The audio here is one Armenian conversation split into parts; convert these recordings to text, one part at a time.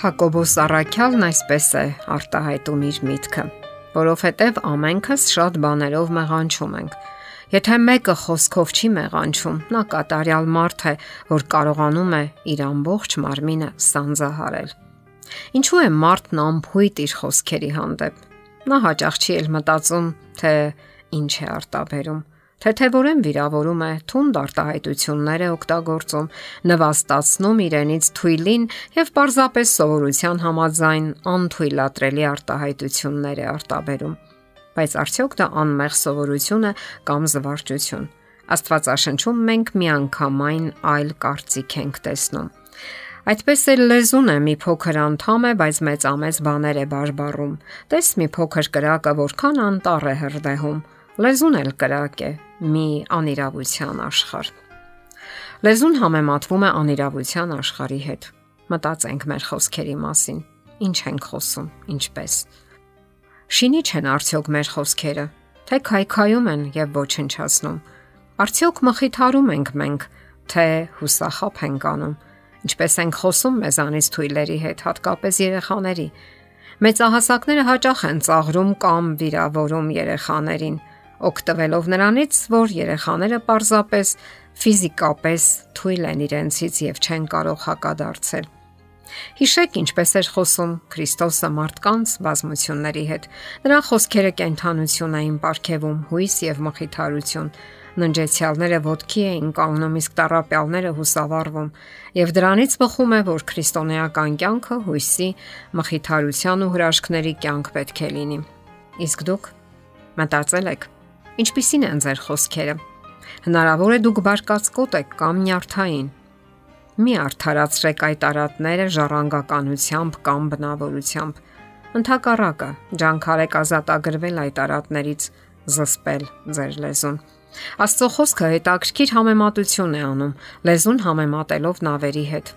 Հակոբոս Առաքյալն այսպես է արտահայտում իր միտքը. որովհետև ամենքս շատ բաներով մեղանչում ենք։ Եթե մեկը խոսքով չի մեղանչում, նա կատարյալ մարդ է, որ կարողանում է իր ամբողջ մարմինը սանձահարել։ Ինչու է մարդն անփույթ իր խոսքերի հանդեպ։ Նա հաճախ չի էլ մտածում, թե ինչ է արտաբերում թեթևորեն վիրավորում է, թունդ արտահայտություններ է օգտագործում, նվաստացնում իրենից թույլին եւ պարզապես սովորության համաձայն անթույլատրելի արտահայտություններ է արտաբերում։ Բայց արդյոք դա անմեղ սովորություն է կամ զվարճություն։ Աստվածաշնչում մենք միանգամայն այլ կարծիք ենք տեսնում։ Այդպես էլ լեզուն է մի փոքր անդամ է, բայց մեծամեծ բաներ է բարբառում։ Տես մի փոքր կրակը որքան անտառ է հրդեհում։ Լեզուն էլ կրակ է, մի անիրավության աշխարհ։ Լեզուն համեմատվում է անիրավության աշխարհի հետ։ Մտածենք մեր խոսքերի մասին։ Ինչ ենք խոսում, ինչպես։ Շինի չեն արդյոք մեր խոսքերը, թե քայքայում են եւ ոչնչացնում։ Արդյոք մխիթարում ենք մենք, թե հուսախապ ենք անում։ Ինչպես ենք խոսում մեզանից թույլերի հետ, հատկապես երեխաների։ Մեծահասակները հաճախ են ծաղրում կամ վիրավորում երեխաներին օգտվելով նրանից, որ երեխաները պարզապես ֆիզիկապես թույլ են իրենցից եւ չեն կարող հակադարձել։ Հիշեք ինչպես էր խոսում Քրիստոսը մարդկանց բազմությունների հետ։ Նրա խոսքերը կենթանություն էին ապարգևում հույս եւ մխիթարություն։ Ննջեցյալները ոտքի էին կանգնում, իսկ տարապյալները հուսավառվում, եւ դրանից բխում է, որ քրիստոնեական կյանքը հույսի, մխիթարության ու հրաշքների կյանք պետք է լինի։ Իսկ դուք մտածել եք Ինչպիսին են ձեր խոսքերը։ Հնարավոր է դուք բարկացկոտ եք կամ նյարդային։ Մի արդարացրեք այդ արատները ժառանգականությամբ կամ բնավորությամբ։ Ընթակառակը ջանքարեք ազատագրվել այդ արատներից, զսպել ձեր լեզուն։ Աստծո խոսքը հետաքրքիր համեմատություն է անում լեզուն համեմատելով նավերի հետ։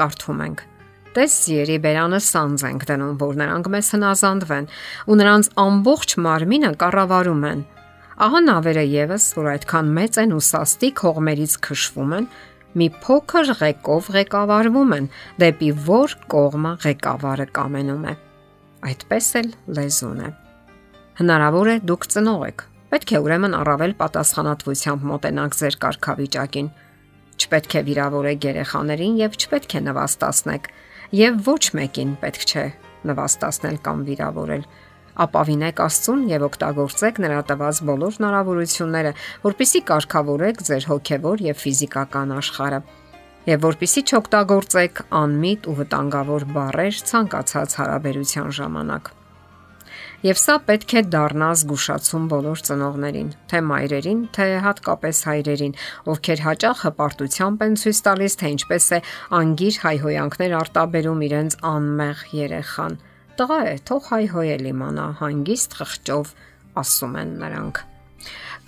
Կարդում ենք. Տես Սիերի բերանը սանձ ենք դնում, որ նրանք մեզ հնազանդվեն, ու նրանց ամբողջ մարմինը կառավարում են Ահա նավերը եւս, որ այդքան մեծ են ու սաստիկ հողմերից քշվում են, մի փոքր ղեկով ղեկավարվում են, դեպի որ կողմը ղեկավարը կամենում է։ Այդպես էլ լեզուն է։ Հնարավոր է դուք ծնող եք։ Պետք է ուրեմն առավել պատասխանատվությամբ մոտենաք ձեր կարգավիճակին։ Չպետք է վիրավորեք երեխաներին եւ չպետք է նվաստացնեք, եւ ոչ մեկին պետք չէ նվաստացնել կամ վիրավորել ապավինեք Աստծուն եւ օգտագործեք նրա տված բոլոր հնարավորությունները, որpիսի կարգավորեք ձեր հոգեվոր եւ ֆիզիկական աշխարհը եւ որpիսի չօգտագործեք անմիտ ու վտանգավոր բառեր ցանկացած հարաբերության ժամանակ։ Եվ սա պետք է դառնա զգուշացում բոլոր ծնողներին, թե մայրերին, թե հատկապես հայրերին, ովքեր հաճախ հպարտությամբ են ցույց տալիս, թե ինչպես է անգիր հայհոյանքներ արտաբերում իրենց անմեղ երեխան Տղա է, թող հայհոյել իմանա, հանգիստ խղճով ասում են նրանք։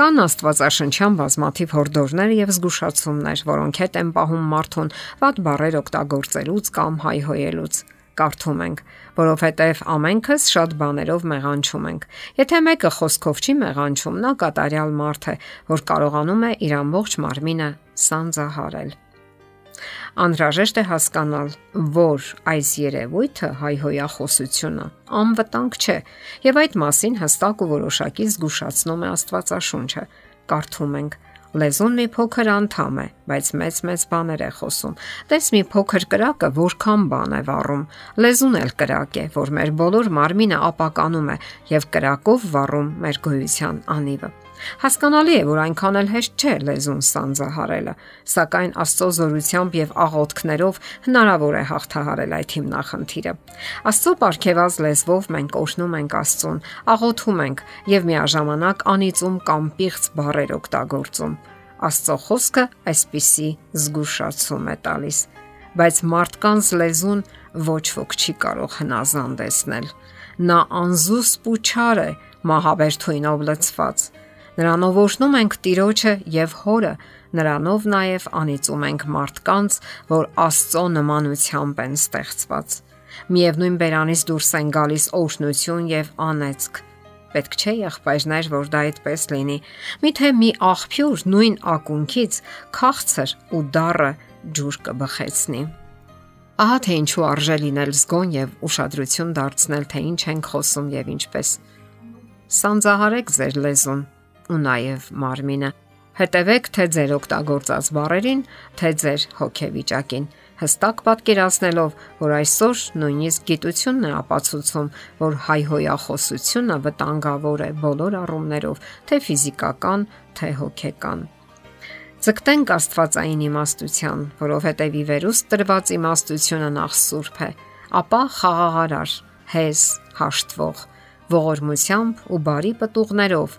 Կան Աստվածաշնչյան բազմաթիվ հորդորներ եւ զգուշացումներ, որոնք հետ են պահում մարդուն ված բարեր օգտագործելուց կամ հայհոյելուց կարդում ենք, որովհետև ամենքս շատ բաներով մեղանչում ենք։ Եթե մեկը խոսքով չի մեղանչում, նա կատարյալ մարդ է, որ կարողանում է իր ամբողջ մարմինը սանձահարել։ Անհրաժեշտ է հասկանալ, որ այս երևույթը հայհոյախոսությունը անվտանգ չէ, եւ այդ մասին հստակ ու որոշակի զգուշացնում է Աստվածաշունչը։ Կարդում ենք. Լեզուն մի փոքր անդամ է, բայց մեծ-մեծ բաներ է խոսում։ Տես մի փոքր կրակը որքան բան է վառում։ Լեզուն էլ կրակ է, որ մեր բոլոր մարմինը ապականում է եւ կրակով վառում մեր գոյության անիվը։ Հասկանալի է, որ այնքան էլ հեշտ չէ լեզուն սանձահարելը, սակայն Աստծո զորությամբ եւ աղոթքներով հնարավոր է հաղթահարել այդ հիմնախնդիրը։ Աստծո ապարքեված լեզվով մենք օրհնում ենք Աստծուն, աղոթում ենք եւ միաժամանակ անիծում կամ պիղծ բառեր օգտագործում։ Աստծո խոսքը այսպիսի զգուշացում է տալիս բայց մարդկանց լեզուն ոչ ոք չի կարող հնազանդեցնել։ Նա անզուսպ ու չար է, մահաբեր թույնով լցված։ Նրանով օրհնում ենք Տիրոջը եւ Հորը, նրանով նաև անիծում ենք մարդկանց, որ Աստծո նմանությամբ են ստեղծված։ Միևնույն բերանից դուրս են գալիս օրհնություն եւ անեծք։ Պետք չէ եղբայրներ, որ դա այդպես լինի։ Միթե մի աղբյուր նույն ակունքից քաղցր ու դառը ջուր կբխեցնի։ Ահա թե ինչու արժե լինել զգոն եւ ուշադրություն դարձնել, թե ինչ ենք խոսում եւ ինչպես։ Սանձահարեք ձեր լեզուն ու նաեւ մարմինը։ Հետևեք թե ձեր օգտագործած բառերին, թե ձեր հոգեվիճակին, հստակ պատկերացնելով, որ այսօր նույնիսկ գիտությունն է ապացուցում, որ հայհոյախոսությունը վտանգավոր է բոլոր առումներով, թե ֆիզիկական, թե հոգեկան։ Ձգտենք Աստվածային իմաստության, որովհետև ի վերուստ տրված իմաստությունը նախ սուրբ է, ապա խաղաղարար, հեզ, հաշտվող, ողորմությամբ ու բարի պտուղներով,